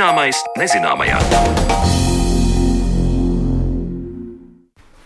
Zināmais nezināmajā.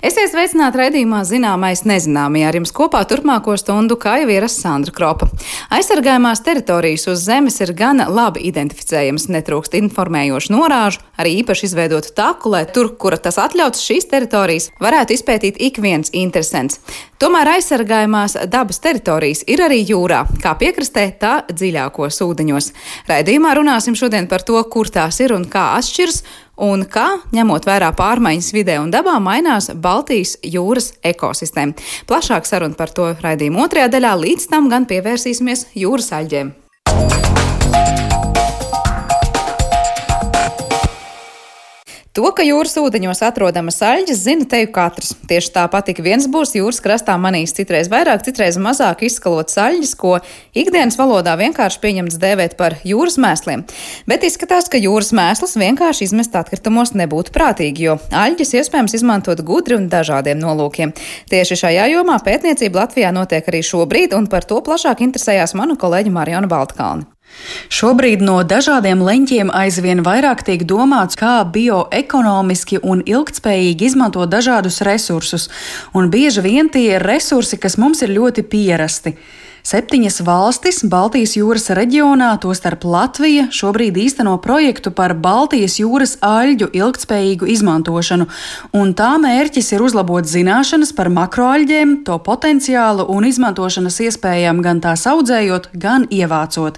Esiet sveicināti raidījumā Zināmais nezināmajā ar jums kopā turpmāko stundu kā jau ieras Sandra Kropa. Aizsargājumās teritorijas uz zemes ir gana labi identificējamas, netrūkst informējošu norāžu, arī īpaši izveidotu taku, lai tur, kura tas atļauts, šīs teritorijas varētu izpētīt ik viens interesants. Tomēr aizsargājumās dabas teritorijas ir arī jūrā, kā piekrastē, tā dziļākos ūdeņos. Raidījumā runāsim šodien par to, kur tās ir un kā atšķiras un kā, ņemot vērā pārmaiņas vidē un dabā, mainās Baltijas jūras ekosistēma. Plašāk saruna par to raidījuma otrajā daļā, līdz tam gan pievērsīsimies jūras aļģiem. To, ka jūras ūdeņos atrodamas aļģes, zina teju katrs. Tieši tāpat ik viens būs jūras krastā manīs citreiz vairāk, citreiz mazāk izskalotas aļģes, ko ikdienas valodā vienkārši pieņemts dēvēt par jūras mēsliem. Bet izskatās, ka jūras mēsls vienkārši izmest atkritumos nebūtu prātīgi, jo aļģes iespējams izmantot gudri un dažādiem nolūkiem. Tieši šajā jomā pētniecība Latvijā notiek arī šobrīd, un par to plašāk interesējās manu kolēģi Mariona Baltkalni. Šobrīd no dažādiem leņķiem aizvien vairāk tiek domāts, kā bioekonomiski un ilgtspējīgi izmantot dažādus resursus, un bieži vien tie ir resursi, kas mums ir ļoti pierasti. Septiņas valstis Baltijas jūras reģionā, tostarp Latvija, šobrīd īsteno projektu par Baltijas jūras aļģu ilgtspējīgu izmantošanu, un tā mērķis ir uzlabot zināšanas par makroaļģiem, to potenciālu un izmantošanas iespējām gan tās audzējot, gan ievācot.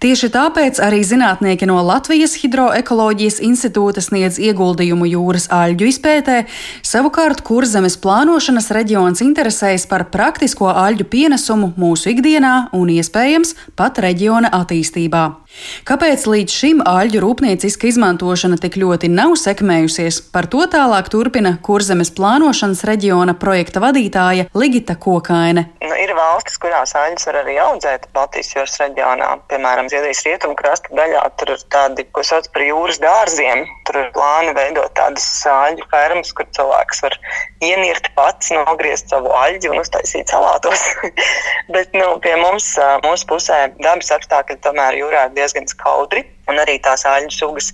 Tieši tāpēc arī zinātnieki no Latvijas Hidroekoloģijas institūta sniedz ieguldījumu jūras aļģu izpētē, savukārt kurzemes plānošanas reģions interesējas par praktisko aļģu pienesumu mūsu ikdienā un iespējams pat reģiona attīstībā. Kāpēc līdz šim aļģu rūpnieciska izmantošana tik ļoti nav sekmējusies, par to tālāk turpina Kurzemes plānošanas reģiona projekta vadītāja Ligita Kokaine. Nu, ir valstis, kurās aļģes var arī audzēt Baltijas jūras reģionā. Piemēram, Zviedrijas rietumu krasta daļā tur ir tādi, ko sauc par jūras dārziem. Tur ir plāni veidot tādas aļģu fermas, kur cilvēks var ienirt pats, nogriezt savu aļģi un uztaisīt salātos. Bet nu, pie mums, mūsu pusē, dabas apstākļi tomēr jūrā ir diezgan skaudri. Un arī tās aļģu sugas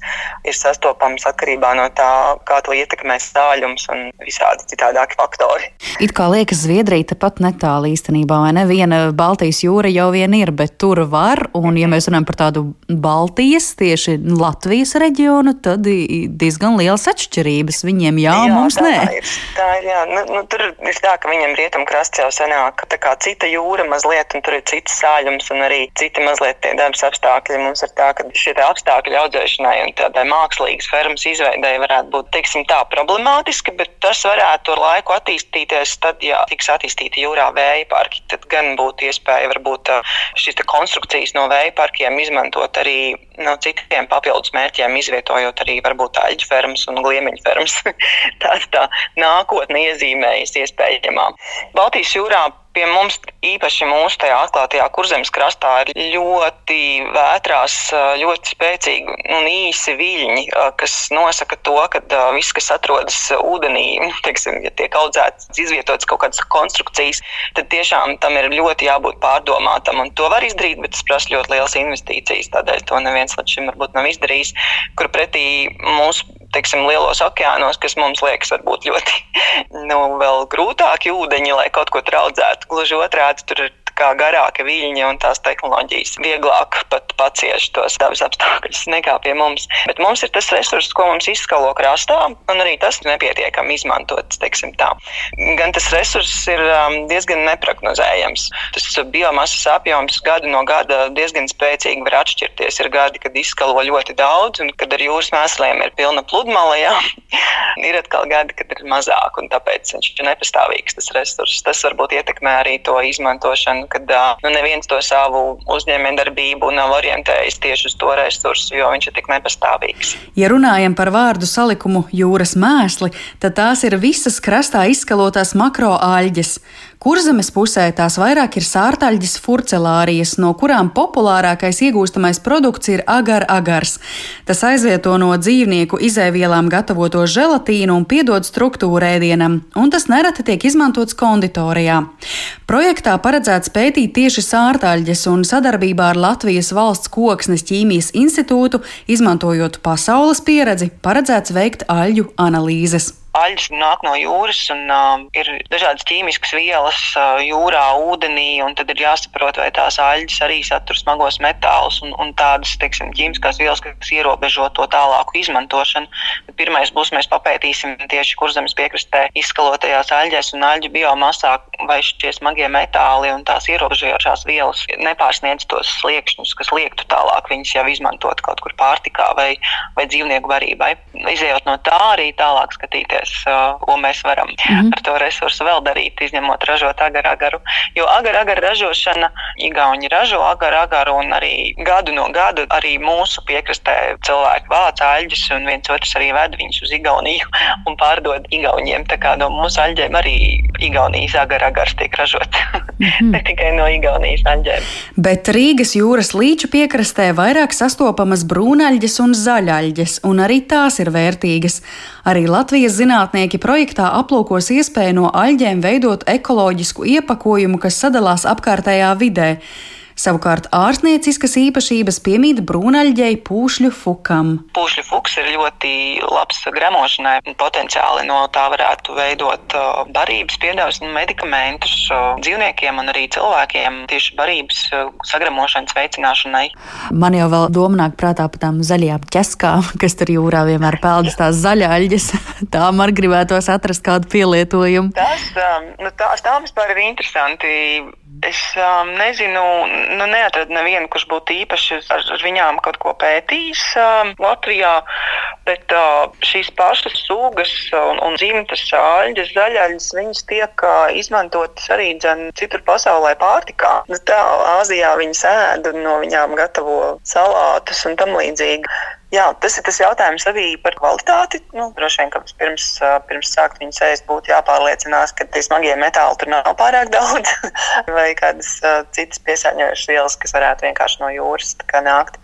ir sastopamas atkarībā no tā, kā to ietekmē stāļums un visādi citādāki faktori. It kā liekas, Zviedrija tepat netālu īstenībā, vai ne? Viena Baltijas jūra jau vien ir, bet tur var, un ja mēs runājam par tādu Baltijas, tieši Latvijas reģionu, tad diezgan lielas atšķirības. Viņiem jā, jā mums tā, nē. Ir, tā ir, jā. Nu, nu, tur ir tā, ka viņiem rietumkrasts jau senāk, tā kā cita jūra mazliet, un tur ir cits sāļums un arī citi mazliet tie dabas apstākļi. Mums ir tā, ka šie apstākļi audzēšanai un tādai mākslīgas fermas izveidēji varētu būt, teiksim, tā problemātiski, bet tas varētu ar laiku attīstīties. Tad, ja tiks attīstīti jūrā vēja parki, tad gan būtu iespēja varbūt šīs konstrukcijas no vēja parkiem izmantot arī no citiem papildus mērķiem, izvietojot arī varbūt aļģu fermas un gliemeņu fermas. tā tā nākotne iezīmējas iespējamā. Baltijas jūrā pie mums, īpaši mūsu tajā atklātajā kurzemes krastā, ir ļoti vētrās, ļoti spēcīgi un īsi viļņi, kas nosaka to, ka viss, kas atrodas ūdenī, teiksim, ja tiek audzēts, izvietots kaut kādas konstrukcijas, tad tiešām tam ir ļoti jābūt pārdomātam. Un to var izdarīt, bet tas prasa ļoti lielas investīcijas. Tādēļ to neviens līdz šim varbūt nav izdarījis, kur pretī mūsu teiksim, lielos okeānos, kas mums liekas varbūt ļoti nu, grūtāki ūdeņi, lai kaut ko traudzētu. Gluži otrādi, tur ir kā garāka viļņa un tās tehnoloģijas vieglāk pat pacieš tos dabas apstākļus nekā pie mums. Bet mums ir tas resurs, ko mums izskalo krastā, un arī tas nepietiekami izmantots, teiksim tā. Gan tas resurs ir um, diezgan neprognozējams. Tas biomasas apjoms gadu no gada diezgan spēcīgi var atšķirties. Ir gadi, kad izskalo ļoti daudz, un kad ar jūras mēsliem ir pilna pludmale, jā. ir atkal gadi, kad ir mazāk, un tāpēc viņš ir nepastāvīgs tas resurs. Tas varbūt ietekmē arī to izmantošanu kad nu, neviens to savu uzņēmējdarbību nav orientējis tieši uz to resursu, jo viņš ir tik nepastāvīgs. Ja runājam par vārdu salikumu jūras mēsli, tad tās ir visas krastā izskalotās makroāļģes. Kurzemes pusē tās vairāk ir sārtaļģis furcelārijas, no kurām populārākais iegūstamais produkts ir agar-agars. Tas aizvieto no dzīvnieku izēvielām gatavoto želatīnu un piedod struktūru ēdienam, un tas nereti tiek izmantots konditorijā. Projektā paredzēts pētīt tieši sārtaļģes un sadarbībā ar Latvijas valsts koksnes ķīmijas institūtu, izmantojot pasaules pieredzi, paredzēts veikt aļu analīzes. Aļģis nāk no jūras un uh, ir dažādas ķīmiskas vielas uh, jūrā, ūdenī, tad ir jāsaprot, vai tās aļģis arī satur smagos metālus un, un tādas, teiksim, ķīmiskās vielas, kas ierobežo to tālāku izmantošanu. Bet pirmais būs, mēs papētīsim tieši kurzemes piekrastē izskalotajās aļģēs un aļģu biomasā, vai šie smagie metāli un tās ierobežojošās vielas nepārsniedz tos sliekšņus, kas liektu tālāk viņas jau izmantot kaut kur pārtikā vai, vai dzīvnieku varībai. Izejot no tā arī tālāk skatīties skatīties, ko mēs varam mm -hmm. ar to resursu vēl darīt, izņemot ražot agar-agaru. Jo agar-agaru ražošana, Igauni ražo agar-agaru un arī gadu no gada arī mūsu piekrastē cilvēki vāc aļģus un viens otrs arī ved viņus uz Igauniju un pārdod Igauniem. Tā kā no mūsu aļģiem arī Igaunijas agar-agars tiek ražot. Mm -hmm. ne tikai no Igaunijas aļģēm. Bet Rīgas jūras līča piekrastē vairāk sastopamas brūnaļģes un zaļaļģes, un arī tās ir vērtīgas. Arī Latvijas zinātnieki projektā aplūkos iespēju no aļģēm veidot ekoloģisku iepakojumu, kas sadalās apkārtējā vidē. Savukārt ārstnieciskas īpašības piemīt brūnaļģei pūšļu fukam. Pūšļu fuks ir ļoti labs gremošanai. Potenciāli no tā varētu veidot uh, barības piedāvājumus un medikamentus uh, dzīvniekiem un arī cilvēkiem tieši barības uh, sagremošanas veicināšanai. Man jau vēl doma nāk prātā par tām zaļajām ķeskām, kas tur jūrā vienmēr peldas tās zaļaļģes. tā man gribētos atrast kādu pielietojumu. Tas, um, nu, tās, tā vispār ir interesanti Es um, nezinu, nu, neatradu nevienu, kurš būtu īpaši ar, ar viņām kaut ko pētījis um, Latvijā, bet uh, šīs pašas sugas un, un dzimtas āļģes, zaļaļas, viņas tiek uh, izmantotas arī dzen, citur pasaulē pārtikā. Nu, tā Āzijā viņas ēd un no viņām gatavo salātus un tam līdzīgi. Jā, tas ir tas jautājums arī par kvalitāti. Nu, droši vien, ka pirms, pirms sākt viņu ēst, būtu jāpārliecinās, ka tie smagie metāli tur nav pārāk daudz, vai kādas uh, citas piesārņojošas vielas, kas varētu vienkārši no jūras nākt.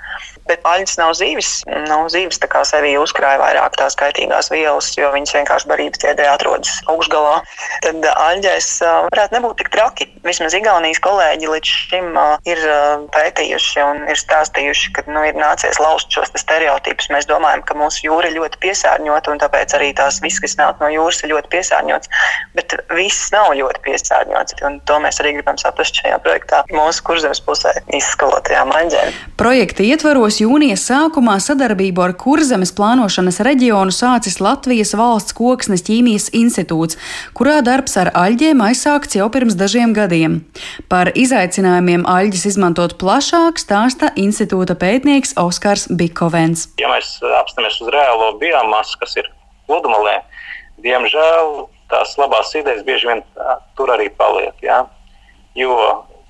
Bet aļņas nav zīves. Nav zīves, tā kā sevī uzkrāja vairāk tās kaitīgās vielas, jo viņas vienkārši barības ķēdē atrodas augšgalā. Tad aļģēs varētu nebūt tik traki. Vismaz Igaunijas kolēģi līdz šim ir pētījuši un ir stāstījuši, ka nu, ir nācies laust šos stereotipus. Mēs domājam, ka mūsu jūra ir ļoti piesārņota un tāpēc arī tās viss, kas nāk no jūras, ir ļoti piesārņots. Bet viss nav ļoti piesārņots. Un to mēs arī gribam saprast šajā projektā mūsu kurzemes pusē izskalotajām aļģēm. Projekta ietvaros gados jūnija sākumā sadarbību ar Kurzemes plānošanas reģionu sācis Latvijas valsts koksnes ķīmijas institūts, kurā darbs ar aļģiem aizsākts jau pirms dažiem gadiem. Par izaicinājumiem aļģis izmantot plašāk stāsta institūta pētnieks Oskars Bikovens. Ja mēs apstāmies uz reālo biomasu, kas ir pludmalē, diemžēl tās labās idejas bieži vien tur arī paliek. Ja? Jo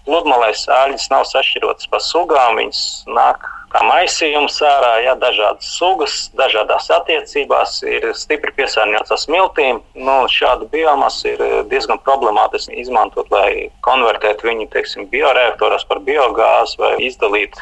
pludmalēs āļas nav sašķirotas pa sugām, viņas nāk kā maisījums ārā, ja dažādas sugas, dažādās attiecībās ir stipri piesārņots ar smiltīm. Nu, šādu biomasu ir diezgan problemātiski izmantot, lai konvertētu viņu teiksim, bioreaktoros par biogāzi vai izdalīt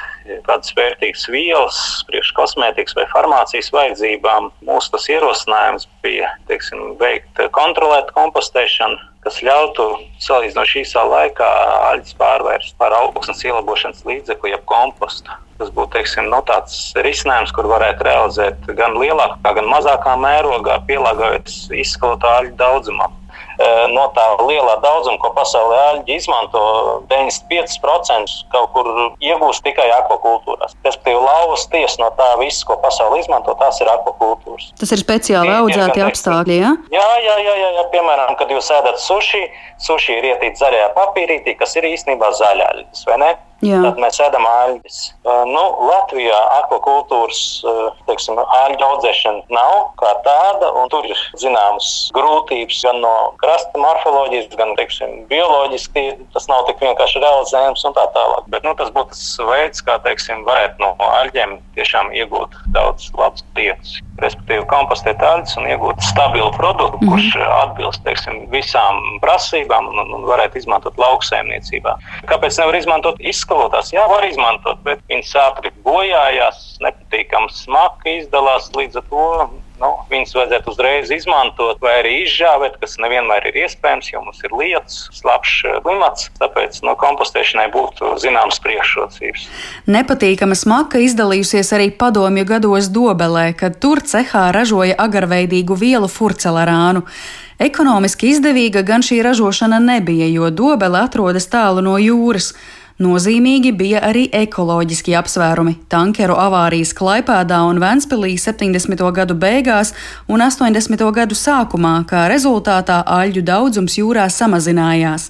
kādas vērtīgas vielas, priekš kosmētikas vai farmācijas vajadzībām. Mūsu tas ierosinājums bija teiksim, veikt kontrolētu kompostēšanu kas ļautu salīdzinoši īsā laikā aļģis pārvērst par augsnes ielabošanas līdzekli, jeb kompostu. Tas būtu teiksim, no nu, tāds risinājums, kur varētu realizēt gan lielākā, gan mazākā mērogā, pielāgojot izskalotu aļģu daudzumam. Eh, no tā lielā daudzuma, ko pasaulē āļģi izmanto, 95% kaut kur iegūst tikai akvakultūrās. Respektīvi, lauvas tiesa no tā viss, ko pasaulē izmanto, tās ir akvakultūras. Tas ir speciāli audzēti apstākļi, ja? Jā, jā, jā, jā, jā. Piemēram, kad jūs ēdat suši, suši ir ietīti zaļajā papīrītī, kas ir īstenībā zaļāļas, vai ne? Jā. Tad mēs ēdam aļģes. Nu, Latvijā akvakultūras teiksim, aļģu audzēšana nav kā tāda, un tur ir zināmas grūtības gan no krasta morfoloģijas, gan teiksim, bioloģiski. Tas nav tik vienkārši realizējams un tā tālāk. Bet nu, tas būtu tas veids, kā teiksim, varētu no aļģiem tiešām iegūt daudz labas lietas. Respektīvi, kompostēt aļģes un iegūt stabilu produktu, mm -hmm. kurš atbilst teiksim, visām prasībām un, un varētu izmantot lauksaimniecībā. Kāpēc nevar izmantot izskalotās? Jā, var izmantot, bet viņas ātri bojājās, nepatīkami smagi izdalās līdz ar to nu, viņas vajadzētu uzreiz izmantot, vai arī izžāvēt, kas nevienmēr ir iespējams, jo mums ir lietus, slapjš klimats. Tāpēc no kompostēšanai būtu zināmas priekšrocības. Nepatīkama smaka izdalījusies arī padomju gados Dobelē, kad tur cehā ražoja agarveidīgu vielu furcelerānu. Ekonomiski izdevīga gan šī ražošana nebija, jo Dobele atrodas tālu no jūras. Nozīmīgi bija arī ekoloģiski apsvērumi. Tankeru avārijas Klaipēdā un Ventspilī 70. gadu beigās un 80. gadu sākumā, kā rezultātā aļģu daudzums jūrā samazinājās.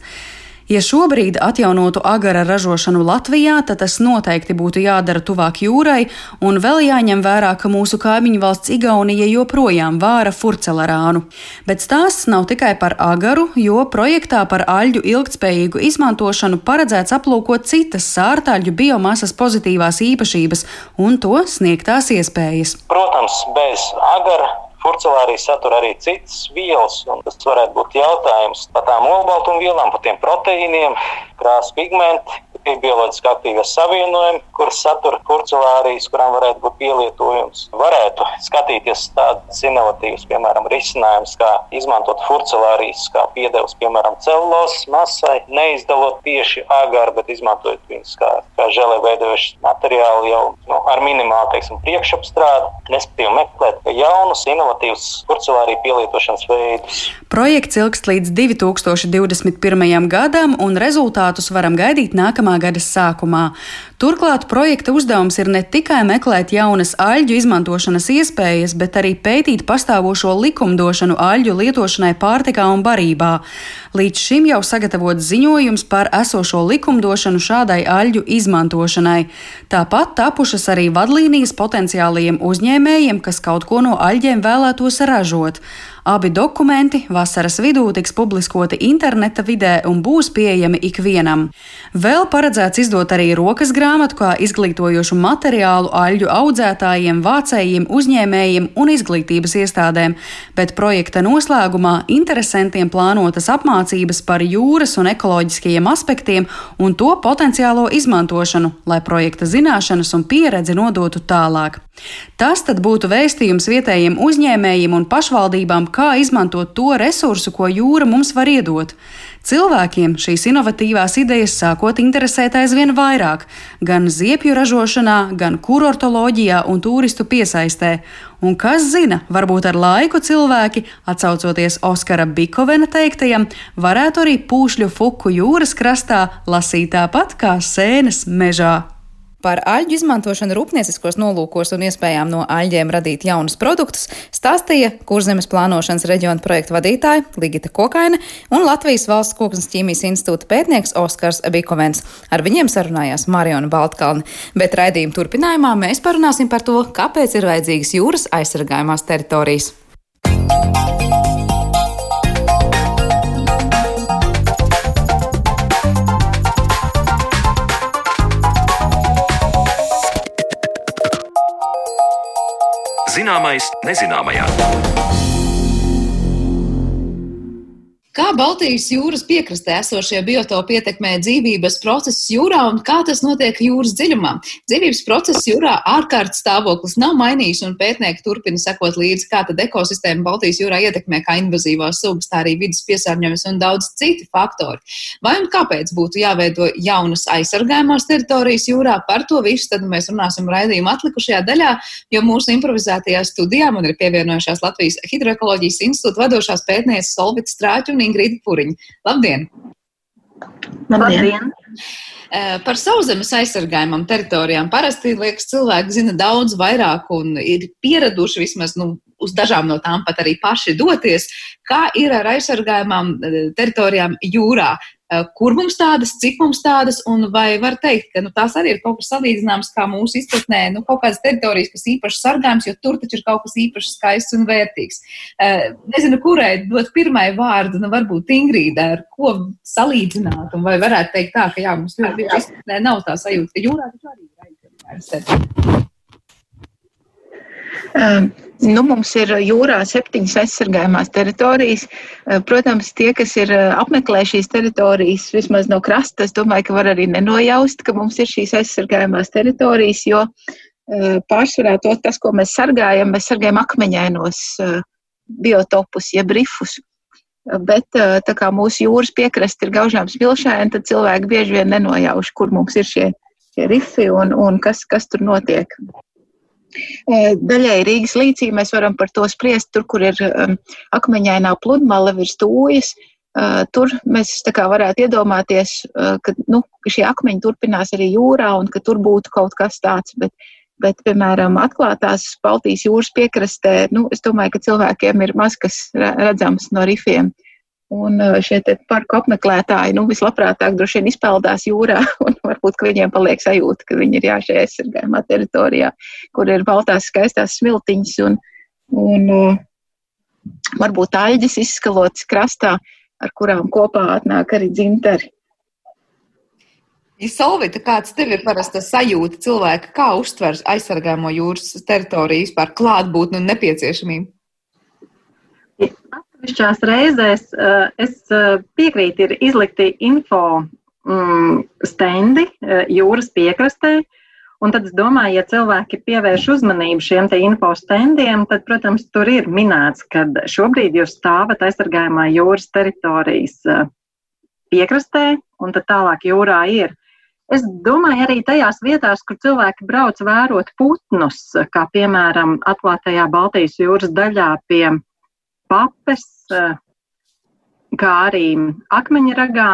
Ja šobrīd atjaunotu agara ražošanu Latvijā, tad tas noteikti būtu jādara tuvāk jūrai, un vēl jāņem vērā, ka mūsu kaimiņu valsts Igaunija joprojām vāra furcelerānu. Bet stāsts nav tikai par agaru, jo projektā par aļģu ilgtspējīgu izmantošanu paredzēts aplūkot citas sārtaļu biomasas pozitīvās īpašības un to sniegtās iespējas. Protams, bez agara Porcelānā satur arī citas vielas, un tas varētu būt jautājums par tām olbaltumvielām, par tiem proteīniem, krāsa pigmenti, ir bioloģiski aktīvas savienojumi, kuras satura kurcelārijas, kurām varētu būt pielietojums. Varētu skatīties tādas inovatīvas, piemēram, risinājumus, kā izmantot furcelārijas kā piedevs, piemēram, celulozes masai, neizdalot tieši agaru, bet izmantojot viņus kā, kā žēlē veidojuši materiālu jau nu, ar minimālu, teiksim, priekšapstrādi, respektīvi meklēt jaunus, inovatīvus furcelāriju pielietošanas veidus. Projekts ilgst līdz 2021. gadam, un rezultātus varam gaidīt nākamā gada sākumā. Turklāt projekta uzdevums ir ne tikai meklēt jaunas aļģu izmantošanas iespējas, bet arī pētīt pastāvošo likumdošanu aļģu lietošanai pārtikā un barībā. Līdz šim jau sagatavots ziņojums par esošo likumdošanu šādai aļģu izmantošanai. Tāpat tapušas arī vadlīnijas potenciālajiem uzņēmējiem, kas kaut ko no aļģiem vēlētos ražot. Abi dokumenti vasaras vidū tiks publiskoti interneta vidē un būs pieejami ikvienam. Vēl paredzēts izdot arī rokas grāmatu kā izglītojošu materiālu aļģu audzētājiem, vācējiem, uzņēmējiem un izglītības iestādēm, bet projekta noslēgumā interesantiem plānotas apmācības par jūras un ekoloģiskajiem aspektiem un to potenciālo izmantošanu, lai projekta zināšanas un pieredzi nodotu tālāk. Tas tad būtu vēstījums vietējiem uzņēmējiem un pašvaldībām, kā izmantot to resursu, ko jūra mums var iedot. Cilvēkiem šīs inovatīvās idejas sākot interesēt aizvien vairāk, gan ziepju ražošanā, gan kurortoloģijā un turistu piesaistē. Un kas zina, varbūt ar laiku cilvēki, atcaucoties Oskara Bikovena teiktajam, varētu arī pūšļu fuku jūras krastā lasīt tāpat kā sēnes mežā. Par aļģu izmantošanu rūpnieciskos nolūkos un iespējām no aļģiem radīt jaunus produktus stāstīja Kurzemes plānošanas reģiona projekta vadītāja Ligita Kokaina un Latvijas valsts koksnes ķīmijas institūta pētnieks Oskars Bikovens. Ar viņiem sarunājās Mariona Baltkalne, bet raidījuma turpinājumā mēs parunāsim par to, kāpēc ir vajadzīgas jūras aizsargājumās teritorijas. Zināmais nezināmajā. Kā Baltijas jūras piekrastē esošie biotopi ietekmē dzīvības procesus jūrā un kā tas notiek jūras dziļumā? Dzīvības process jūrā ārkārtas stāvoklis nav mainījis un pētnieki turpina sekot līdzi, kā tad ekosistēma Baltijas jūrā ietekmē kā invazīvās sugas, tā arī vidas piesārņojums un daudz citi faktori. Vai un kāpēc būtu jāveido jaunas aizsargājumās teritorijas jūrā? Par to visu tad mēs runāsim raidījuma atlikušajā daļā, jo mūsu improvizētajā studijā man ir pievienojušās Latvijas Hidroekoloģijas institūta vadošās pētnieces Solvita Strāķa un Ingrīda Puriņa. Labdien! Labdien! Eh, par sauszemes aizsargājumam teritorijām parasti liekas, cilvēki zina daudz vairāk un ir pieraduši vismaz nu, uz dažām no tām pat arī paši doties. Kā ir ar aizsargājumām teritorijām jūrā? Kur mums tādas, cik mums tādas, un vai var teikt, ka nu, tās arī ir kaut kas salīdzināms kā mūsu izpratnē, nu, kaut kādas teritorijas, kas īpaši sargājums, jo tur taču ir kaut kas īpaši skaists un vērtīgs. Nezinu, kurai dot pirmai vārdu, nu, varbūt Ingrīda, ar ko salīdzināt, un vai varētu teikt tā, ka jā, mums ļoti izpratnē nav tā sajūta, ka jūrā taču arī ir aizsardzība. Um, nu, mums ir jūrā septiņas aizsargājumās teritorijas. Uh, protams, tie, kas ir uh, apmeklē šīs teritorijas, vismaz no krasta, es domāju, ka var arī nenojaust, ka mums ir šīs aizsargājumās teritorijas, jo pārsvarā to, tas, ko mēs sargājam, mēs sargājam akmeņainos biotopus, jeb rifus. Bet tā kā mūsu jūras piekraste ir gaužām smilšaina, tad cilvēki bieži vien nenojauš, kur mums ir šie, šie rifi un, un kas, kas tur notiek. Daļai Rīgas līcī mēs varam par to spriest, tur, kur ir um, akmeņainā pludmale virs tūjas. Tur mēs varētu iedomāties, ka, nu, šie akmeņi turpinās arī jūrā un ka tur būtu kaut kas tāds. Bet, bet piemēram, atklātās Baltijas jūras piekrastē, nu, es domāju, ka cilvēkiem ir maz kas redzams no rifiem. Un uh, šie parku apmeklētāji nu, vislabprātāk droši vien izpeldās jūrā, un varbūt viņiem paliek sajūta, ka viņi ir jā šajā aizsargājumā teritorijā, kur ir baltās skaistās smiltiņas un, un uh, varbūt aļģis izskalots krastā, ar kurām kopā atnāk arī dzintari. Solvita, kāds tev ir parasta sajūta cilvēka, kā uztver aizsargājamo jūras teritoriju vispār klātbūtni un nepieciešamību? Atsevišķās reizēs uh, es uh, piekrītu, ir izlikti info mm, stendi uh, jūras piekrastē. Un tad es domāju, ja cilvēki pievērš uzmanību šiem info standiem, tad, protams, tur ir minēts, ka šobrīd jūs stāvat aizsargājumā jūras teritorijas piekrastē, un tad tālāk jūrā ir. Es domāju, arī tajās vietās, kur cilvēki brauc vērot putnus, kā piemēram atklātajā Baltijas jūras daļā pie papes, Eh, kā arī akmeņragā,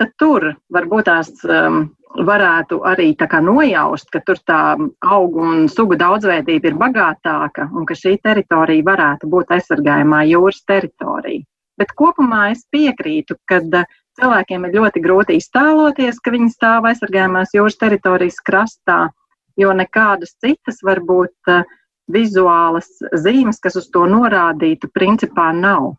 tad tur varbūt tās um, varētu arī nojaust, ka tur tā augu un sugu daudzveidība ir bagātāka un ka šī teritorija varētu būt aizsargājumā jūras teritorija. Bet kopumā es piekrītu, ka eh, cilvēkiem ir ļoti grūti iztēloties, ka viņi stāv aizsargājumās jūras teritorijas krastā, jo nekādas citas varbūt uh, vizuālas zīmes, kas uz to norādītu, principā nav.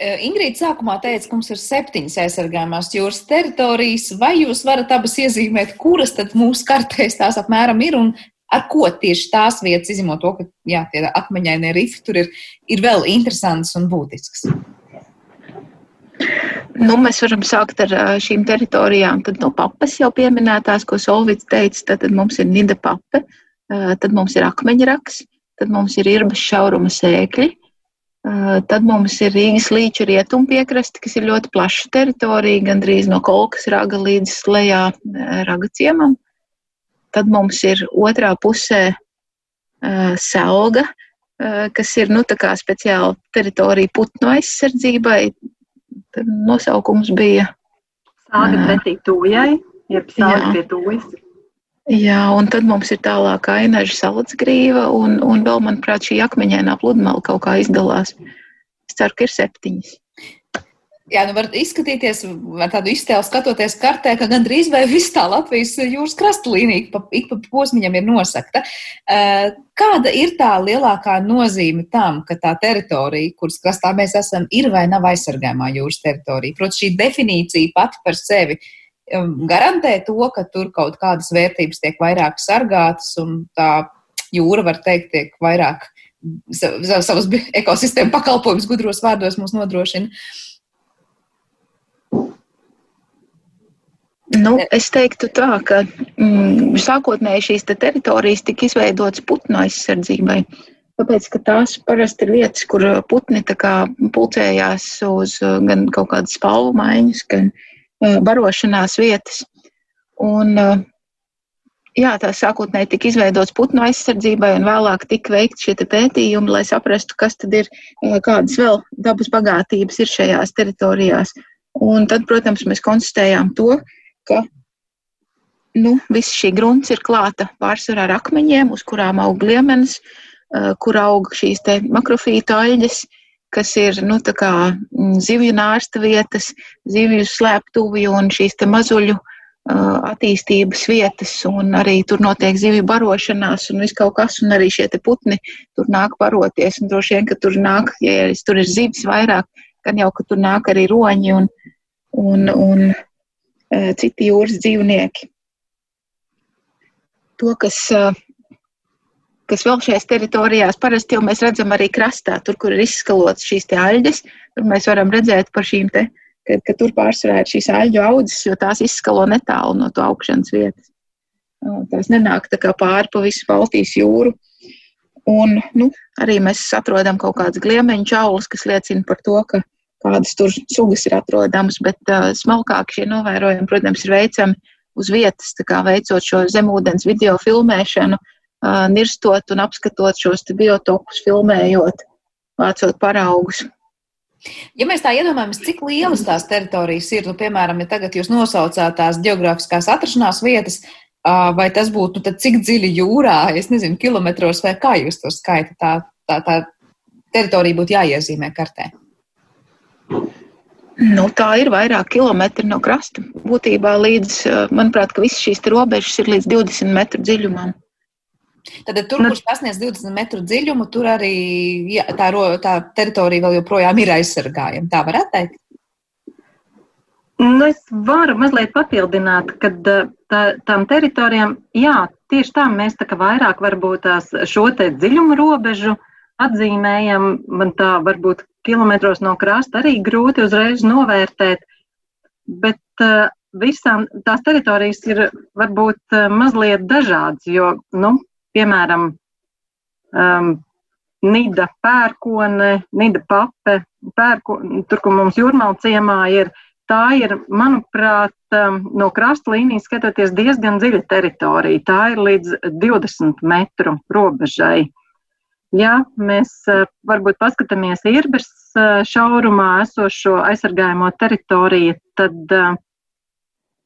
Ingrīda sākumā teica, ka mums ir septiņas aizsargājumās jūras teritorijas. Vai jūs varat abas iezīmēt, kuras tad mūsu kartēs tās apmēram ir un ar ko tieši tās vietas, izņemot to, ka jā, tie akmeņainie rifi tur ir, ir vēl interesants un būtisks? Nu, mēs varam sākt ar šīm teritorijām. Tad no papas jau pieminētās, ko Solvits teica, tad, tad mums ir Nida papa, tad mums ir akmeņraks, tad mums ir irbas šauruma sēkļi, Tad mums ir Rīgas līča rietumu piekrasti, kas ir ļoti plaša teritorija, gandrīz no Kolkas raga līdz lejā raga ciemam. Tad mums ir otrā pusē selga, kas ir nu, speciāla teritorija putnu aizsardzībai. Tad nosaukums bija Sāga pretī tūjai, jeb sāga pie tūjas. Jā, un tad mums ir tālāk ainaža salacgrīva, un, un vēl, manuprāt, šī akmeņainā pludmale kaut kā izdalās. Es ceru, ka ir septiņas. Jā, nu var izskatīties ar tādu iztēlu, skatoties kartē, ka gandrīz vai viss tā Latvijas jūras krasta līnija pa, ik pa posmiņam ir nosakta. Eh, kāda ir tā lielākā nozīme tam, ka tā teritorija, kuras krastā mēs esam, ir vai nav aizsargājumā jūras teritorija? Protams, šī definīcija pati par sevi garantē to, ka tur kaut kādas vērtības tiek vairāk sargātas un tā jūra, var teikt, tiek vairāk savus ekosistēmu pakalpojumus gudros vārdos mums nodrošina. Nu, es teiktu tā, ka mm, sākotnēji šīs te teritorijas tika izveidotas putnu aizsardzībai. Tāpēc, ka tās parasti ir vietas, kur putni pulcējās uz gan kaut kādas spalvu maiņas, gan uh, barošanās vietas. Un, jā, tā sākotnēji tika izveidots putnu aizsardzībai, un vēlāk tika veikti šie pētījumi, lai saprastu, kas tad ir, kādas vēl dabas bagātības ir šajās teritorijās. Un tad, protams, mēs konstatējām to, ka nu, viss šī grunts ir klāta pārsvarā ar akmeņiem, uz kurām aug liemenis, kur aug šīs makrofīta aļģes, kas ir nu, kā, zivju nārsta vietas, zivju slēptuvi un šīs mazuļu attīstības vietas, arī tur notiek zivju barošanās, un viss kaut kas, un arī šie putni tur nāk baroties. Un droši vien, ka tur nāk, ja tur ir zivs vairāk, gan jau, ka tur nāk arī roņi un, un, un uh, citi jūras dzīvnieki. To, kas, uh, kas vēl šajās teritorijās, parasti jau mēs redzam arī krastā, tur, kur ir izskalots šīs aļģes, tur mēs varam redzēt par šīm te ka, ka tur pārsvarā ir šīs aļģu audzes, jo tās izskalo netālu no to augšanas vietas. Tās nenāk tā kā pāri pa visu Baltijas jūru. Un, nu, arī mēs atrodam kaut kādas gliemeņu čaulas, kas liecina par to, ka kādas tur sugas ir atrodamas, bet uh, smalkāk šie novērojumi, protams, ir veicami uz vietas, kā veicot šo zemūdens video filmēšanu, uh, nirstot un apskatot šos biotopus, filmējot, vācot paraugus. Ja mēs tā iedomājamies, cik lielas tās teritorijas ir, nu, piemēram, ja tagad jūs nosaucāt tās geogrāfiskās atrašanās vietas, vai tas būtu nu, cik dziļi jūrā, es nezinu, kilometros vai kā jūs to skaitat, tā, tā, tā teritorija būtu jāiezīmē kartē? Nu, tā ir vairāk kilometri no krasta. Būtībā līdz, manuprāt, ka visas šīs robežas ir līdz 20 metru dziļumam. Tad tur, nu, kurš sasniedz 20 metru dziļumu, tur arī jā, tā, tā teritorija vēl joprojām ir aizsargājama. Tā varētu teikt. Nu, es varu mazliet papildināt, ka tā, tām teritorijām, jā, tieši tā mēs tā vairāk varbūt tās šo te dziļumu robežu atzīmējam. Man tā varbūt kilometros no krasta arī grūti uzreiz novērtēt, bet visām tās teritorijas ir varbūt mazliet dažādas, jo, nu, piemēram, um, Nida pērkone, Nida pape, pērko, tur, kur mums jūrmāla ciemā ir, tā ir, manuprāt, um, no krasta līnijas skatoties diezgan dziļa teritorija. Tā ir līdz 20 metru robežai. Ja mēs uh, varbūt paskatāmies Irbers uh, šaurumā esošo aizsargājamo teritoriju, tad uh,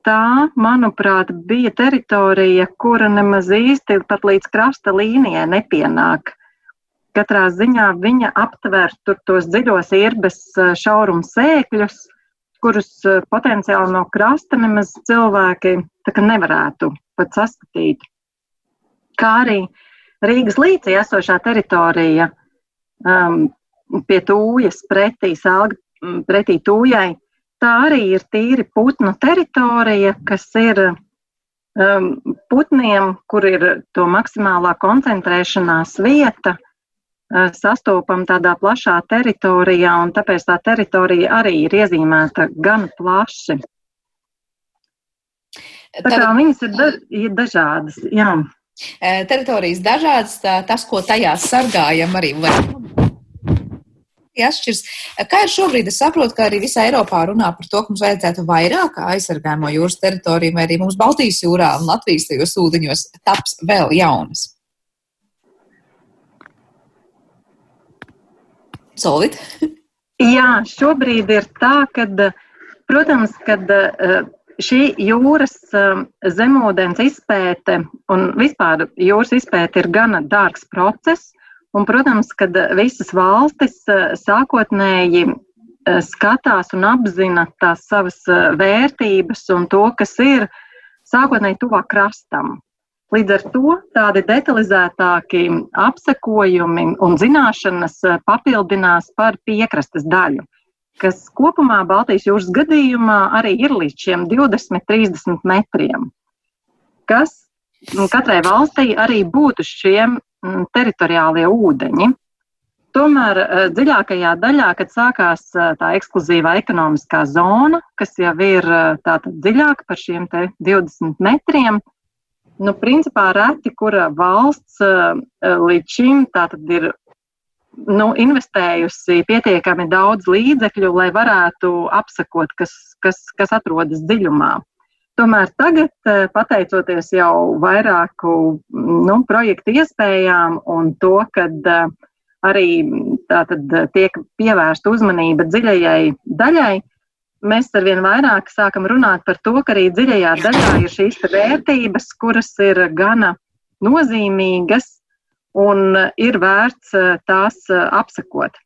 tā, manuprāt, bija teritorija, kura nemaz īsti pat līdz krasta līnijai nepienāk. Katrā ziņā viņa aptver tos dziļos irbes eh, šaurums sēkļus, kurus eh, potenciāli no krasta nemaz cilvēki nevarētu pat saskatīt. Kā arī Rīgas līcī esošā teritorija um, pie tūjas pretī, salga, pretī tūjai, tā arī ir tīri putnu teritorija, kas ir um, putniem, kur ir to maksimālā koncentrēšanās vieta, uh, sastopama tādā plašā teritorijā, un tāpēc tā teritorija arī ir iezīmēta gan plaši. Tā kā viņas ir, da, ir dažādas. Jā. Teritorijas dažādas, tā, tas, ko tajās sargājam, arī var atšķiras. Kā ir šobrīd? Es saprotu, ka arī visā Eiropā runā par to, ka mums vajadzētu vairāk aizsargājumu jūras teritoriju, vai arī mums Baltijas jūrā un Latvijas tajos ūdeņos taps vēl jaunas. Solid? Jā, šobrīd ir tā, ka, protams, kad šī jūras zemūdens izpēte un vispār jūras izpēte ir gana dārgs process, Un, protams, ka visas valstis eh, sākotnēji eh, skatās un apzina tās savas eh, vērtības un to, kas ir sākotnēji tuvāk krastam. Līdz ar to tādi detalizētāki apsekojumi un zināšanas papildinās par piekrastes daļu, kas kopumā Baltijas jūras gadījumā arī ir līdz šiem 20-30 metriem, kas katrai valstī arī būtu šiem teritoriālie ūdeņi. Tomēr eh, dziļākajā daļā, kad sākās eh, tā ekskluzīvā ekonomiskā zona, kas jau ir eh, dziļāk par šiem 20 metriem, nu, principā reti, kura valsts līdz šim ir nu, investējusi pietiekami daudz līdzekļu, lai varētu apsakot, kas, kas, kas atrodas dziļumā. Tomēr tagad, eh, pateicoties jau vairāku nu, projektu iespējām un to, ka eh, arī tātad, tiek pievērsta uzmanība dziļajai daļai, mēs arvien vairāk sākam runāt par to, ka arī dziļajā daļā ir šīs vērtības, kuras ir gana nozīmīgas un ir vērts eh, tās apsakot.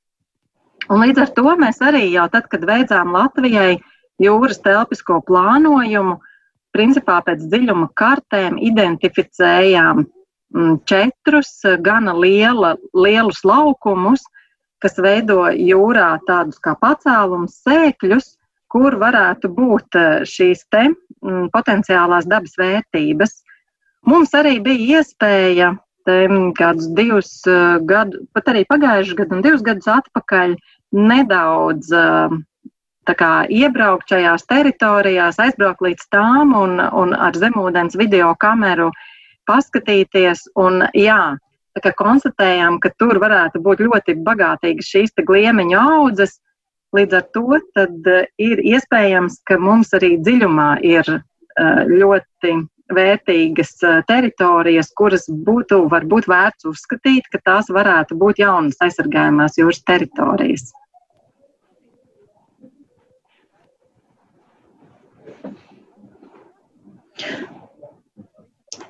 Un līdz ar to mēs arī jau tad, kad veicām Latvijai jūras telpisko plānojumu, principā pēc dziļuma kartēm identificējām mm, četrus gana liela, lielus laukumus, kas veido jūrā tādus kā pacēlums sēkļus, kur varētu būt eh, šīs te mm, potenciālās dabas vērtības. Mums arī bija iespēja kādus divus eh, gadus, pat arī pagājušajā gadā un divus gadus atpakaļ nedaudz kā, iebraukt šajās teritorijās, aizbraukt līdz tām un, un ar zemūdens video kameru paskatīties. Un, jā, kā konstatējām, ka tur varētu būt ļoti bagātīgas šīs gliemeņu audzes. Līdz ar to ir iespējams, ka mums arī dziļumā ir ļoti vērtīgas teritorijas, kuras būtu varbūt vērts uzskatīt, ka tās varētu būt jaunas aizsargājumās jūras teritorijas.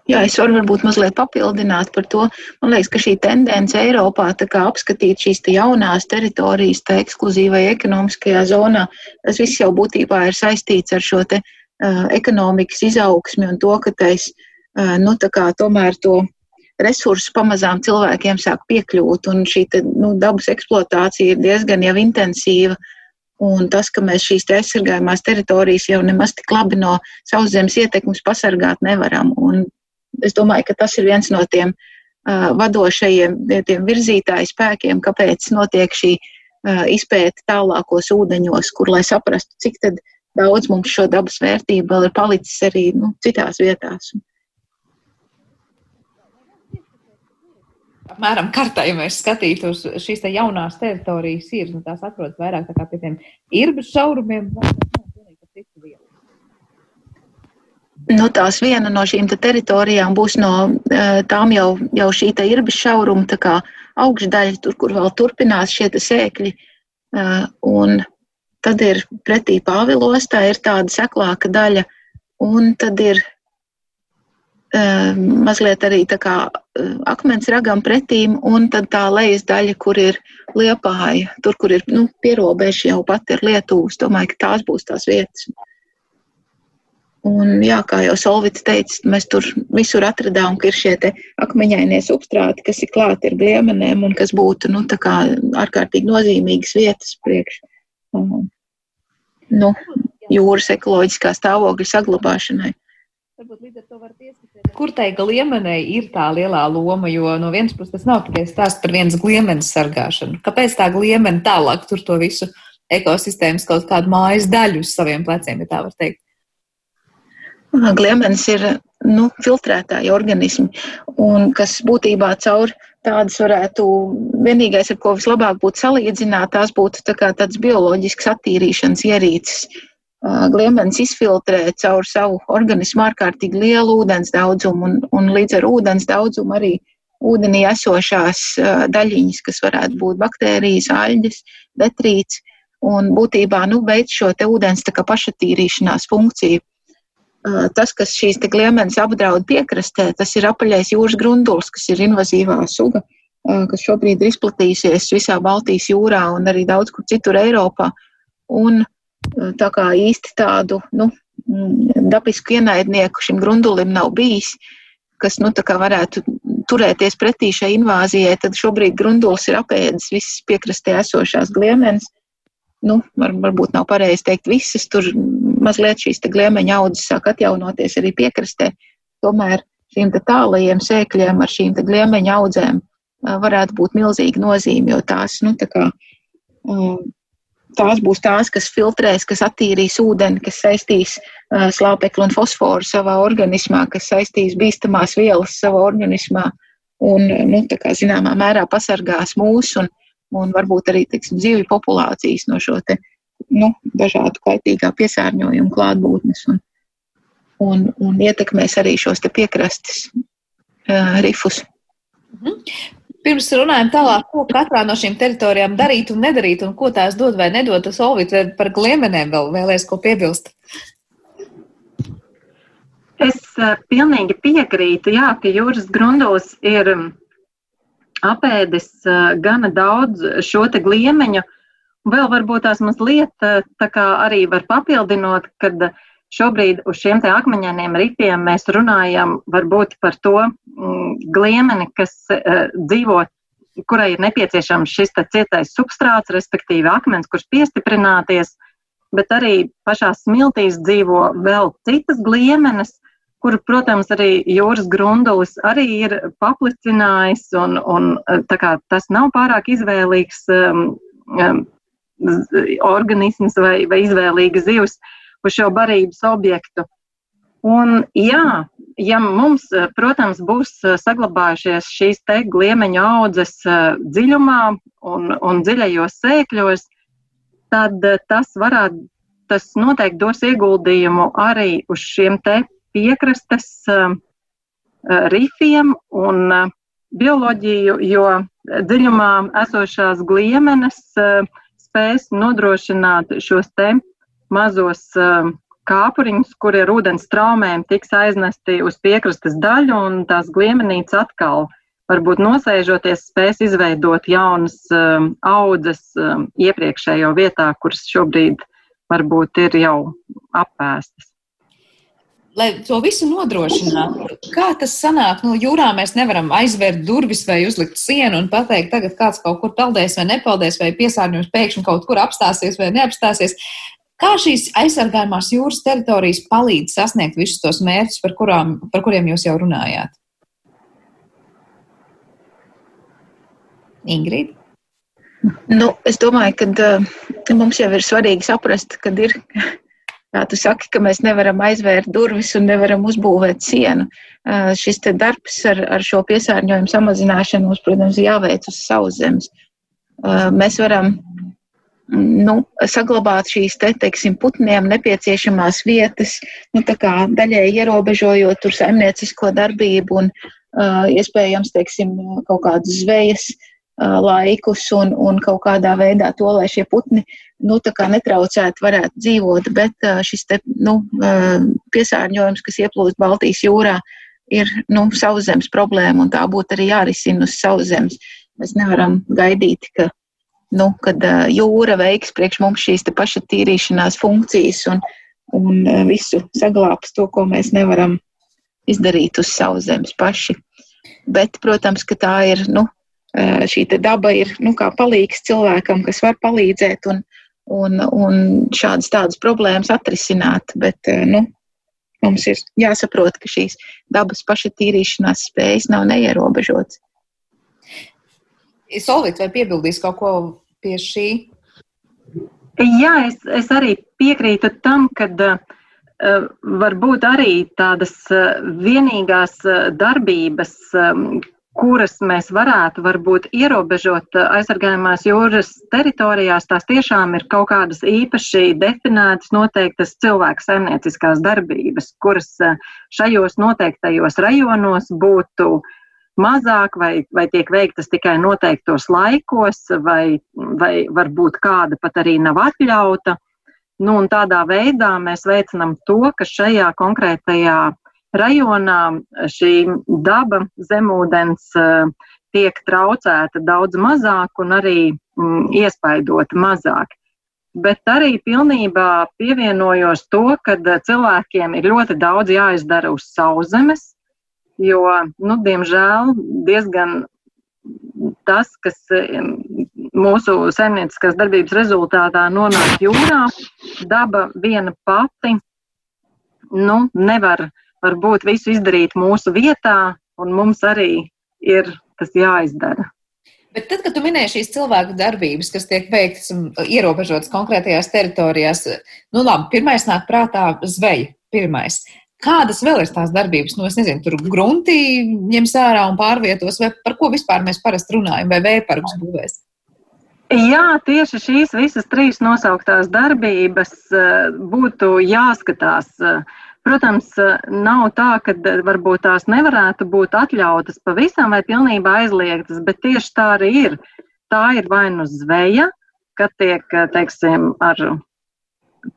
Jā, es varu varbūt mazliet papildināt par to. Man liekas, ka šī tendence Eiropā apskatīt šīs te jaunās teritorijas, tā ekskluzīvai ekonomiskajā zonā, tas viss jau būtībā ir saistīts ar šo te uh, ekonomikas izaugsmi un to, ka tais, uh, nu, kā tomēr to resursu pamazām cilvēkiem sāk piekļūt, un šī te, nu, dabas eksploatācija ir diezgan jau intensīva. Uh, Un tas, ka mēs šīs aizsargājumās teritorijas jau nemaz tik labi no sauszemes ietekmes pasargāt nevaram. Un es domāju, ka tas ir viens no tiem uh, vadošajiem tiem virzītāju spēkiem, kāpēc notiek šī uh, izpēta tālākos ūdeņos, kur lai saprastu, cik daudz mums šo dabas vērtību vēl ir palicis arī nu, citās vietās. Apmēram kartā, ja mēs skatītos šīs te jaunās teritorijas, ir, nu, tās atrodas vairāk tā kā pie tiem irbas šaurumiem. Nu, tās viena no šīm te teritorijām būs no eh, tām jau, jau šī irbas šauruma, tā kā augšdaļa, tur, kur vēl turpinās šie sēkļi. Eh, un tad ir pretī Pāvilos, tā ir tāda seklāka daļa, un tad ir mazliet arī tā kā eh, akmens ragam pretīm, un tad tā lejas daļa, kur ir liepāja, tur, kur ir nu, pierobeža jau pat ir Lietuvas. Domāju, ka tās būs tās vietas. Un, jā, kā jau Solvits teica, mēs tur visur atradām, ka ir šie akmeņainie substrāti, kas ir klāti ar gliemenēm un kas būtu nu, ārkārtīgi nozīmīgas vietas priekš um, nu, jūras ekoloģiskā stāvokļa saglabāšanai. Varbūt līdz ar to var pieskatīt, kur tai gliemenei ir tā lielā loma, jo no vienas puses tas nav tikai stāsts par vienas gliemenes sargāšanu. Kāpēc tā gliemene tālāk tur to visu ekosistēmas kaut kādu mājas daļu uz saviem pleciem, ja tā var teikt? Gliemenes ir nu, filtrētāji organismi, un kas būtībā caur tādas varētu, vienīgais, ar ko vislabāk būtu salīdzināt, tās būtu tā kā tāds bioloģisks attīrīšanas ierīces Gliemenis izfiltrē caur savu organismu ārkārtīgi lielu ūdens daudzumu, un, un līdz ar ūdens daudzumu arī ūdenī esošās daļiņas, kas varētu būt baktērijas, aļģes, detrīts, un būtībā nu, veic šo ūdens pašatīrīšanās funkciju. Tas, kas šīs gliemenes apdraud piekrastē, tas ir apaļais jūras grunduls, kas ir invazīvā suga, kas šobrīd ir izplatījusies visā Baltijas jūrā un arī daudz kur citur Eiropā. Un, uh, tā kā īsti tādu nu, mm, dabisku ienaidnieku šim grundulim nav bijis, kas nu, varētu turēties pretī šai invāzijai, tad šobrīd grundulis ir apēdis visas piekrastē esošās gliemenes. Nu, var, varbūt nav pareizi teikt visas, tur mazliet šīs gliemeņa audzes sāk atjaunoties arī piekrastē. Tomēr šīm tālajiem sēkļiem ar šīm gliemeņa audzēm varētu būt milzīga nozīme, jo tās nu, tā kā, tās būs tās, kas filtrēs, kas attīrīs ūdeni, kas saistīs uh, slāpekli un fosforu savā organismā, kas saistīs bīstamās vielas savā organismā un, nu, tā kā zināmā mērā pasargās mūs un, un varbūt arī, teiksim, zivju populācijas no šo te, nu, dažādu kaitīgā piesārņojuma klātbūtnes un, un, un ietekmēs arī šos te piekrastes uh, rifus. Pirms runājam tālāk, ko katrā no šīm teritorijām darīt un nedarīt, un ko tās dod vai nedod, tas Olvits par gliemenēm vēl vēlēs ko piebilst. Es uh, pilnīgi piekrītu, jā, ka jūras grundos ir apēdis uh, gana daudz šo te gliemeņu, Vēl varbūt tās mazliet tā kā arī var papildinot, kad šobrīd uz šiem te akmeņainiem ripiem mēs runājam varbūt par to mm, gliemeni, kas uh, dzīvo, kurai ir nepieciešams šis cietais substrāts, respektīvi akmens, kurš piestiprināties, bet arī pašā smiltīs dzīvo vēl citas gliemenes, kur, protams, arī jūras grundulis arī ir paplicinājis, un, un kā, tas nav pārāk izvēlīgs um, um, organisms vai, vai izvēlīga zivs uz šo barības objektu. Un, jā, ja mums, protams, būs saglabājušies šīs te gliemeņu audzes dziļumā un, un dziļajos sēkļos, tad tas varētu, tas noteikti dos ieguldījumu arī uz šiem te piekrastes rifiem un bioloģiju, jo dziļumā esošās gliemenes spēs nodrošināt šos te mazos kāpuriņus, kuri ar ūdens traumēm tiks aiznesti uz piekrastes daļu, un tās gliemenītes atkal, varbūt nosēžoties, spēs izveidot jaunas um, audzes um, iepriekšējo vietā, kuras šobrīd varbūt ir jau apēstas lai to visu nodrošinātu. Kā tas sanāk? Nu, jūrā mēs nevaram aizvērt durvis vai uzlikt sienu un pateikt, tagad kāds kaut kur peldēs vai nepaldēs, vai piesārņojums pēkšņi kaut kur apstāsies vai neapstāsies. Kā šīs aizsargājumās jūras teritorijas palīdz sasniegt visus tos mērķus, par, kurām, par kuriem jūs jau runājāt? Ingrid? Nu, es domāju, ka uh, mums jau ir svarīgi saprast, ka ir kā tu saki, ka mēs nevaram aizvērt durvis un nevaram uzbūvēt sienu. Šis darbs ar, ar šo piesārņojumu samazināšanu mums, protams, jāveic uz sauszemes. Mēs varam nu, saglabāt šīs te, teiksim, putniem nepieciešamās vietas, nu, daļēji ierobežojot tur saimniecisko darbību un uh, iespējams, teiksim, kaut kādas zvejas uh, laikus un, un kaut kādā veidā to, lai šie putni nu, netraucēti varētu dzīvot, bet šis te, nu, piesārņojums, kas ieplūst Baltijas jūrā, ir nu, sauszemes problēma, un tā būtu arī jārisina uz sauszemes. Mēs nevaram gaidīt, ka nu, kad, jūra veiks priekš mums šīs paša tīrīšanās funkcijas un, un visu saglābs to, ko mēs nevaram izdarīt uz sauszemes paši. Bet, protams, ka tā ir, nu, šī daba ir nu, kā palīgs cilvēkam, kas var palīdzēt un, un, un šādas tādas problēmas atrisināt. Bet, nu, mums ir jāsaprot, ka šīs dabas pašatīrīšanās spējas nav neierobežotas. Solvit, vai piebildīs kaut ko pie šī? Jā, es, es arī piekrītu tam, ka uh, varbūt arī tādas uh, vienīgās uh, darbības, um, kuras mēs varētu varbūt ierobežot eh, aizsargājumās jūras teritorijās, tās tiešām ir kaut kādas īpaši definētas noteiktas cilvēku saimnieciskās darbības, kuras eh, šajos noteiktajos rajonos būtu mazāk vai, vai tiek veiktas tikai noteiktos laikos, vai, vai varbūt kāda pat arī nav atļauta. Nu, tādā veidā mēs veicinām to, ka šajā konkrētajā rajonā šī daba zemūdens tiek traucēta daudz mazāk un arī mm, iespaidota mazāk. Bet arī pilnībā pievienojos to, ka cilvēkiem ir ļoti daudz jāizdara uz sauszemes, jo, nu, diemžēl, diezgan tas, kas mūsu saimnieciskās darbības rezultātā nonāk jūrā, daba viena pati nu, nevar varbūt visu izdarīt mūsu vietā, un mums arī ir tas jāizdara. Bet tad, kad tu minēji šīs cilvēku darbības, kas tiek veiktas un ierobežotas konkrētajās teritorijās, nu labi, pirmais nāk prātā zveja. Pirmais. Kādas vēl ir tās darbības? Nu, es nezinu, tur gruntī ņems ārā un pārvietos, vai par ko vispār mēs parasti runājam, vai vējparks būvēs? Jā, tieši šīs visas trīs nosauktās darbības eh, būtu jāskatās. Uh, Protams, nav tā, ka varbūt tās nevarētu būt atļautas pavisam vai pilnībā aizliegtas, bet tieši tā arī ir. Tā ir vai nu zveja, kad tiek, teiksim, ar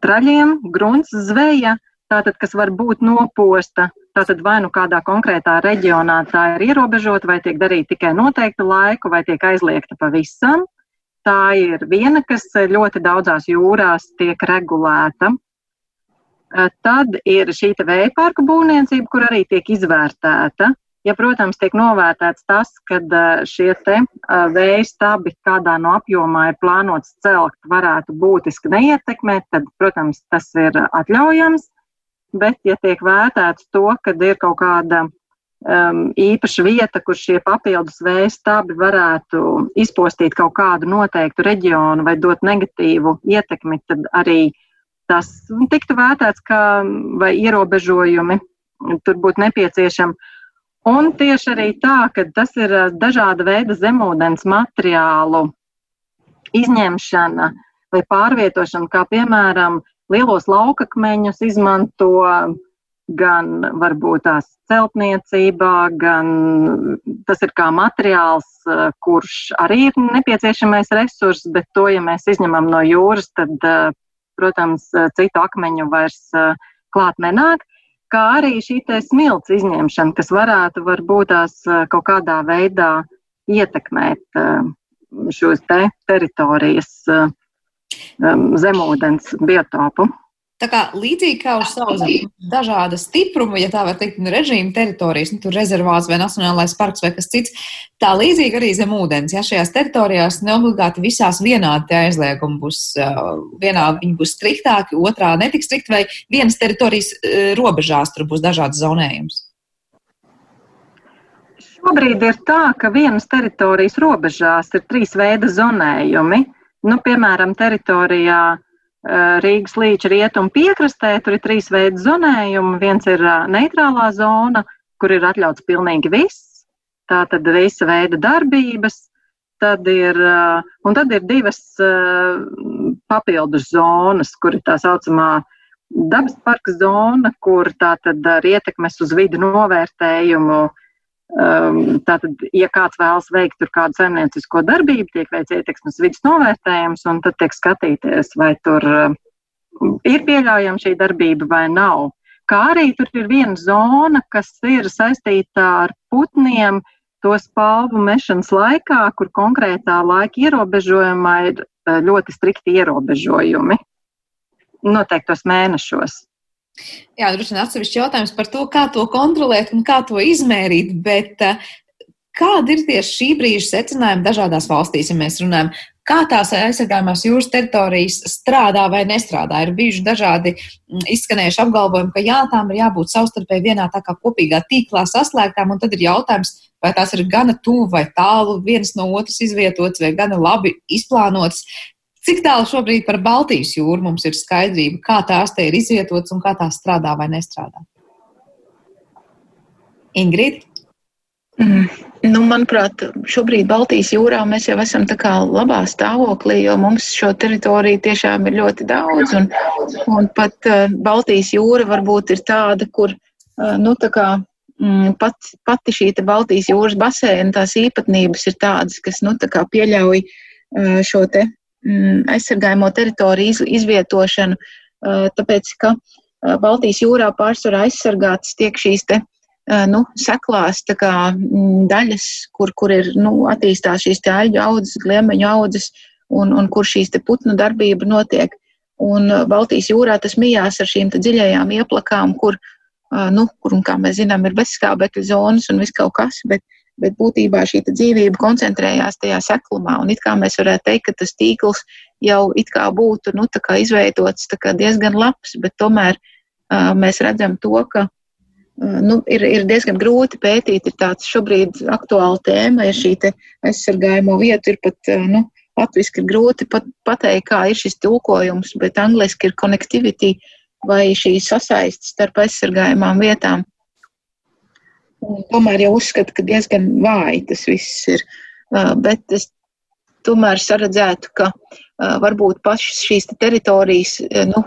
traļiem, grunts zveja, tātad, kas var būt noposta, tātad vai nu kādā konkrētā reģionā tā ir ierobežota, vai tiek darīta tikai noteiktu laiku, vai tiek aizliegta pavisam. tā ir viena, kas ļoti daudzās jūrās tiek regulēta. Tad ir šī vēja parku būvniecība, kur arī tiek izvērtēta. Ja, protams, tiek novērtēts tas, ka šie vēja stabi, kādā no apjomā ir plānots celt, varētu būtiski neietekmēt, tad, protams, tas ir atļaujams. Bet, ja tiek vērtēts to, ka ir kaut kāda um, īpaša vieta, kur šie papildus vēja stabi varētu izpostīt kaut kādu noteiktu reģionu vai dot negatīvu ietekmi, tad arī tas tiktu vērtēts kā vai ierobežojumi tur būtu nepieciešami. Un tieši arī tā, ka tas ir dažāda veida zemūdens materiālu izņemšana vai pārvietošana, kā piemēram lielos laukakmeņus izmanto gan varbūt tās celtniecībā, gan tas ir kā materiāls, kurš arī ir nepieciešamais resurs, bet to, ja mēs izņemam no jūras, tad, protams, citu akmeņu vairs klāt nenāk. Kā arī šī smilts izņemšana, kas varētu varbūt tās kaut kādā veidā ietekmēt šos te teritorijas zemūdens biotopu. Tā kā līdzīgi kā uz savas dažāda stipruma, ja tā var teikt, nu, režīma teritorijas, nu, tur rezervāts vai nacionālais parks vai kas cits, tā līdzīgi arī zem ūdens. Ja šajās teritorijās neobligāti visās vienādi tie aizliegumi būs, vienā viņi būs striktāki, otrā netik strikti, vai vienas teritorijas robežās tur būs dažāds zonējums. Šobrīd ir tā, ka vienas teritorijas robežās ir trīs veida zonējumi. Nu, piemēram, teritorijā uh, Eh, Rīgas līča rietumu piekrastē. Tur ir trīs veidi zonējumi. Viens ir eh, neitrālā zona, kur ir atļauts pilnīgi viss. Tā tad visa veida darbības. Tad ir, eh, un tad ir divas papildus zonas, kur ir tā saucamā dabas parka zona, kur tā tad ar ietekmes uz vidu novērtējumu Um, tātad, ja kāds vēlas veikt kādu saimniecisko darbību, tiek veikts ietekmes vidas novērtējums, un tad tiek skatīties, vai tur um, ir pieļaujama šī darbība vai nav. Kā arī tur ir viena zona, kas ir saistīta ar putniem, to spalvu mešanas laikā, kur konkrētā laika ierobežojumā ir uh, ļoti strikti ierobežojumi noteiktos mēnešos. Jā, droši vien atsevišķi jautājums par to, kā to kontrolēt un kā to izmērīt, bet eh, kādi ir tieši šī brīža secinājumi dažādās valstīs, ja mēs runājam, kā tās aizsargājumās jūras teritorijas strādā vai nestrādā. Ir bijuši dažādi mm, izskanējuši apgalvojumi, ka jā, tām ir jābūt savstarpēji vienā tā kā kopīgā tīklā saslēgtām, un tad ir jautājums, vai tās ir gana tuvu vai tālu vienas no otras izvietotas vai gana labi izplānotas. Cik tālu šobrīd par Baltijas jūru mums ir skaidrība, kā tās te ir izvietotas un kā tās strādā vai nestrādā? Ingrid? Mm. Nu, manuprāt, šobrīd Baltijas jūrā mēs jau esam tā labā stāvoklī, jo mums šo teritoriju tiešām ir ļoti daudz. Un, un pat uh, Baltijas jūra varbūt ir tāda, kur uh, nu, tā kā, mm, pat, pati šī Baltijas jūras basēna tās īpatnības ir tādas, kas nu, tā pieļauj uh, šo te aizsargājamo teritoriju izvietošanu, tāpēc, ka Baltijas jūrā pārsvarā aizsargātas tiek šīs te, nu, seklās kā, mm, daļas, kur, kur ir nu, attīstās šīs aļģu audzes, gliemeņu audzes, un, un kur šīs putnu darbība notiek. Un Baltijas jūrā tas mijās ar šīm dziļajām ieplakām, kur, nu, kur, kā mēs zinām, ir bezskābekļa zonas un viss kaut kas, bet bet būtībā šī dzīvība koncentrējās tajā seklumā. Un it kā mēs varētu teikt, ka tas tīkls jau it kā būtu nu, kā izveidots kā diezgan labs, bet tomēr uh, mēs redzam to, ka uh, nu, ir, ir diezgan grūti pētīt. Ir tāds šobrīd aktuāla tēma, ja šī aizsargājamo vieta ir pat. Uh, nu, Latvijas ir grūti pat pateikt, kā ir šis tulkojums, bet angliski ir connectivity vai šī sasaistes starp aizsargājumām vietām. Tomēr jau uzskatu, ka diezgan vāji tas viss ir. Bet es tomēr saredzētu, ka varbūt pašas šīs te teritorijas nu,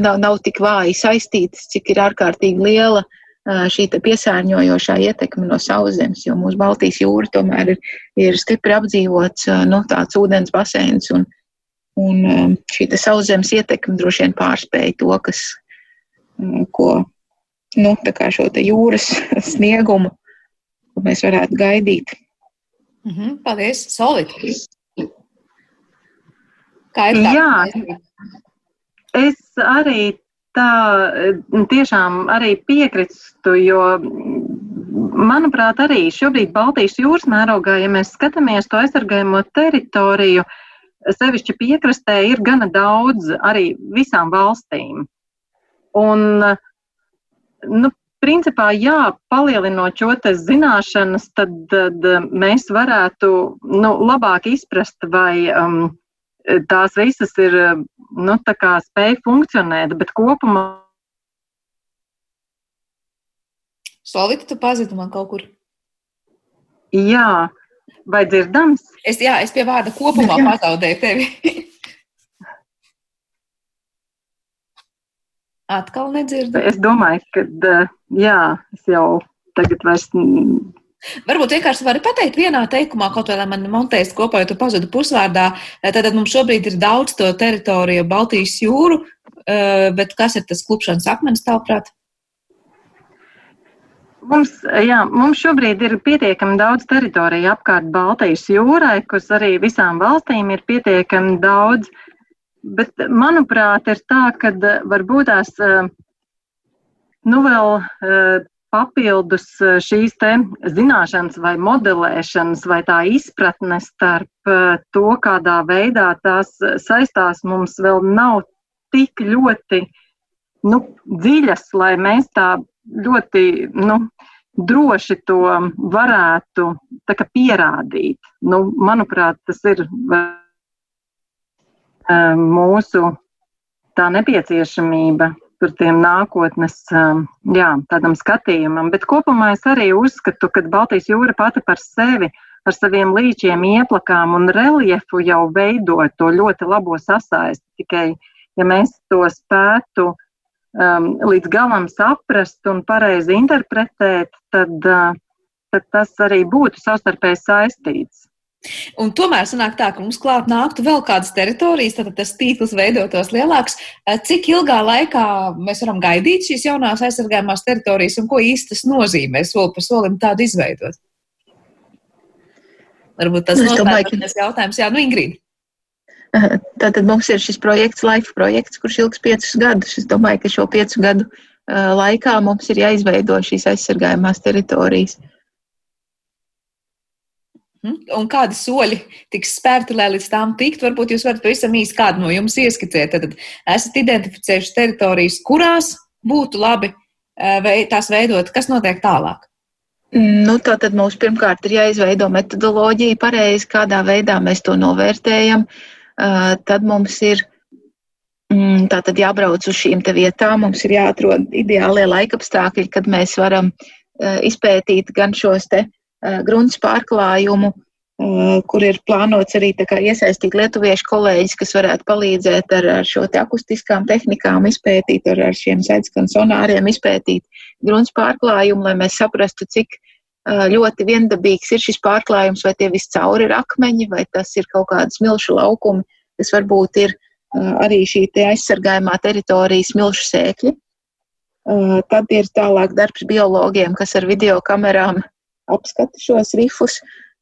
nav, nav tik vāji saistītas, cik ir ārkārtīgi liela šī piesārņojošā ietekme no sauszemes, jo mūsu Baltijas jūra tomēr ir, ir stipri apdzīvots nu, tāds ūdens baseins, un, un šī sauszemes ietekme droši vien pārspēja to, kas, ko nu, šo jūras sniegumu, ko mēs varētu gaidīt. Mm -hmm, paldies, Solīt! Kā ir tā? Jā, es arī tā tiešām arī piekristu, jo, manuprāt, arī šobrīd Baltijas jūras mērogā, ja mēs skatāmies to aizsargājamo teritoriju, sevišķi piekrastē ir gana daudz arī visām valstīm. Un, nu, principā, jā, palielinot šo zināšanas, tad, tad mēs varētu nu, labāk izprast, vai um, tās visas ir nu, spēj funkcionēt, bet kopumā. Solvita, tu pazudi man kaut kur? Jā, vai dzirdams? Es, jā, es pie vārda kopumā pazaudēju tevi. Atkal nedzirdu. Es domāju, ka jā, es jau tagad vairs. Varbūt vienkārši vari pateikt vienā teikumā, kaut vai man montējas kopā, jo tu pazudi pusvārdā. Tad mums šobrīd ir daudz to teritoriju Baltijas jūru, bet kas ir tas klupšanas akmens, tavuprāt? Mums, jā, mums šobrīd ir pietiekami daudz teritoriju apkārt Baltijas jūrai, kas arī visām valstīm ir pietiekami daudz uh, Bet, manuprāt, ir tā, ka eh, varbūt tās eh, nu, vēl eh, papildus šīs zināšanas vai modelēšanas vai tā izpratne starp to, kādā veidā tās saistās, mums vēl nav tik ļoti nu, dziļas, lai mēs tā ļoti nu, droši to varētu pierādīt. Nu, manuprāt, tas ir mūsu tā nepieciešamība par tiem nākotnes jā, tādam skatījumam. Bet kopumā es arī uzskatu, ka Baltijas jūra pati par sevi ar saviem līčiem, ieplakām un reljefu jau veido to ļoti labo sasaisti. Tikai, ja mēs to spētu um, līdz galam saprast un pareizi interpretēt, tad, uh, tad tas arī būtu savstarpēji saistīts. Un tomēr sanāk tā, ka mums klāt nāktu vēl kādas teritorijas, tad tas tīkls veidotos lielāks. Eh, cik ilgā laikā mēs varam gaidīt šīs jaunās aizsargājumās teritorijas un ko īsti tas nozīmē soli pa solim tādu izveidot? Varbūt tas ir tas jautājums. Jā, nu, Ingrīda. Tātad mums ir šis projekts, LIFE projekts, kurš ilgs piecus gadus. Es domāju, ka šo piecu gadu eh, laikā mums ir jāizveido šīs aizsargājumās teritorijas. Mhm. Un kādi soļi tiks spērti, lai līdz tām tiktu? Varbūt jūs varat pavisam īsi kādu no jums ieskicēt. Tad esat identificējuši teritorijas, kurās būtu labi eh, tās veidot. Kas notiek tālāk? Nu, tā tad mums pirmkārt ir jāizveido metodoloģija pareizi, kādā veidā mēs to novērtējam. Uh, tad mums ir mm, tātad jābrauc uz šīm vietām, mums ir jāatrod ideālie laikapstākļi, kad mēs varam uh, izpētīt gan šos te Eh, grunts pārklājumu, eh, kur ir plānots arī iesaistīt lietuviešu kolēģis, kas varētu palīdzēt ar, ar šo te akustiskām tehnikām, izpētīt, ar, ar šiem sēdskanu sonāriem, izpētīt grunts pārklājumu, lai mēs saprastu, cik eh, ļoti viendabīgs ir šis pārklājums, vai tie viscauri ir akmeņi, vai tas ir kaut kādas milšu laukumi, kas varbūt ir arī šī te aizsargājumā teritorijas milšu sēkļi. Tad ir tālāk darbs biologiem, kas ar video kamerām apskata šos rifus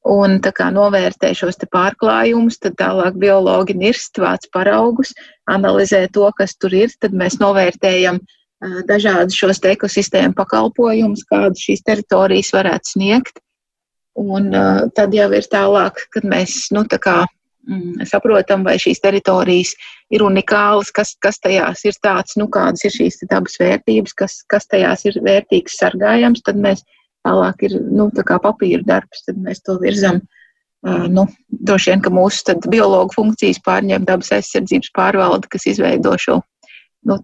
un novērtē šos pārklājumus, tad tālāk biologi nirst, vāc paraugus, analizē to, kas tur ir, tad mēs novērtējam dažādus šos ekosistēmu pakalpojumus, kādus šīs teritorijas varētu sniegt. Un tad jau ir tālāk, kad mēs nu, tā kā, mm, saprotam, vai šīs teritorijas ir unikālas, kas, kas tajās ir tāds, nu, kādas ir šīs dabas vērtības, kas, kas tajās ir vērtīgs, sargājams, tad mēs Tālāk ir nu, papīra darbs, tad mēs to virzam. Uh, nu, droši vien, ka mūsu biologu funkcijas pārņem dabas aizsardzības pārvalde, kas izveido šo nu,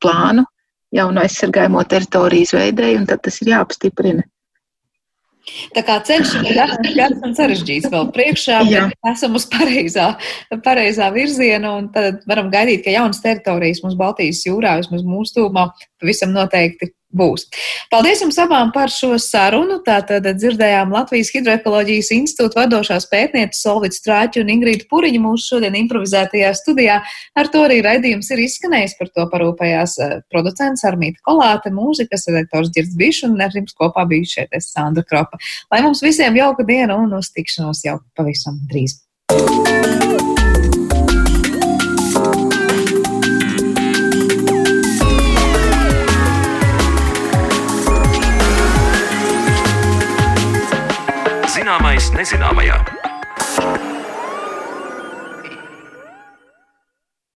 plānu jaunu aizsargājamo teritoriju izveidēju, un tad tas ir jāapstiprina. Tā kā ceļš ir garš un sarežģīts vēl priekšā, bet esam uz pareizā, pareizā virziena un tad varam gaidīt, ka jaunas teritorijas mums Baltijas jūrā, vismaz mūsu tūmā, pavisam noteikti būs. Paldies jums abām par šo sarunu. Tātad dzirdējām Latvijas Hidroekoloģijas institūta vadošās pētnieces Solvits Strāķu un Ingrīdu Puriņu mūsu šodien improvizētajā studijā. Ar to arī raidījums ir izskanējis. Par to parūpējās eh, producents Armīta Kolāte, mūzikas redaktors Girds Bišs un ar jums kopā bija šeit es Sandra Kropa. Lai mums visiem jauka diena un uz tikšanos jau pavisam drīz. thank you Zināmais nezināmajā.